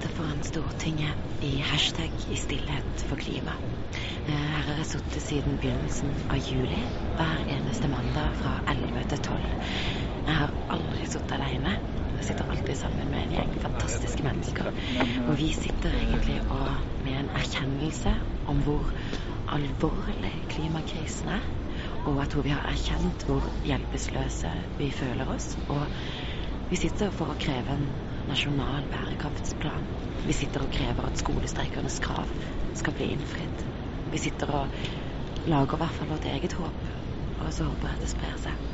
sitter foran Stortinget i hashtag i stillhet for klima. Eh, her har jeg sittet siden begynnelsen av juli, hver eneste mandag fra 11 til 12. Jeg har aldri sittet alene. Jeg sitter alltid sammen med en gjeng fantastiske mennesker. Og vi sitter egentlig og med en erkjennelse om hvor alvorlig klimakrisen er. Og jeg tror vi har erkjent hvor hjelpeløse vi føler oss. Og vi sitter for å kreve en nasjonal bærekraftsplan. Vi sitter og krever at skolestreikernes krav skal bli innfridd. Vi sitter og lager i hvert fall vårt eget håp, og så håper jeg at det sprer seg.